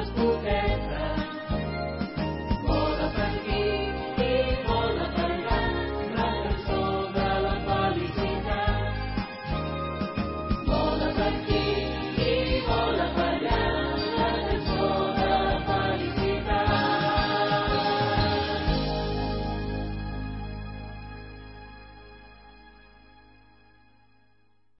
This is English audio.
was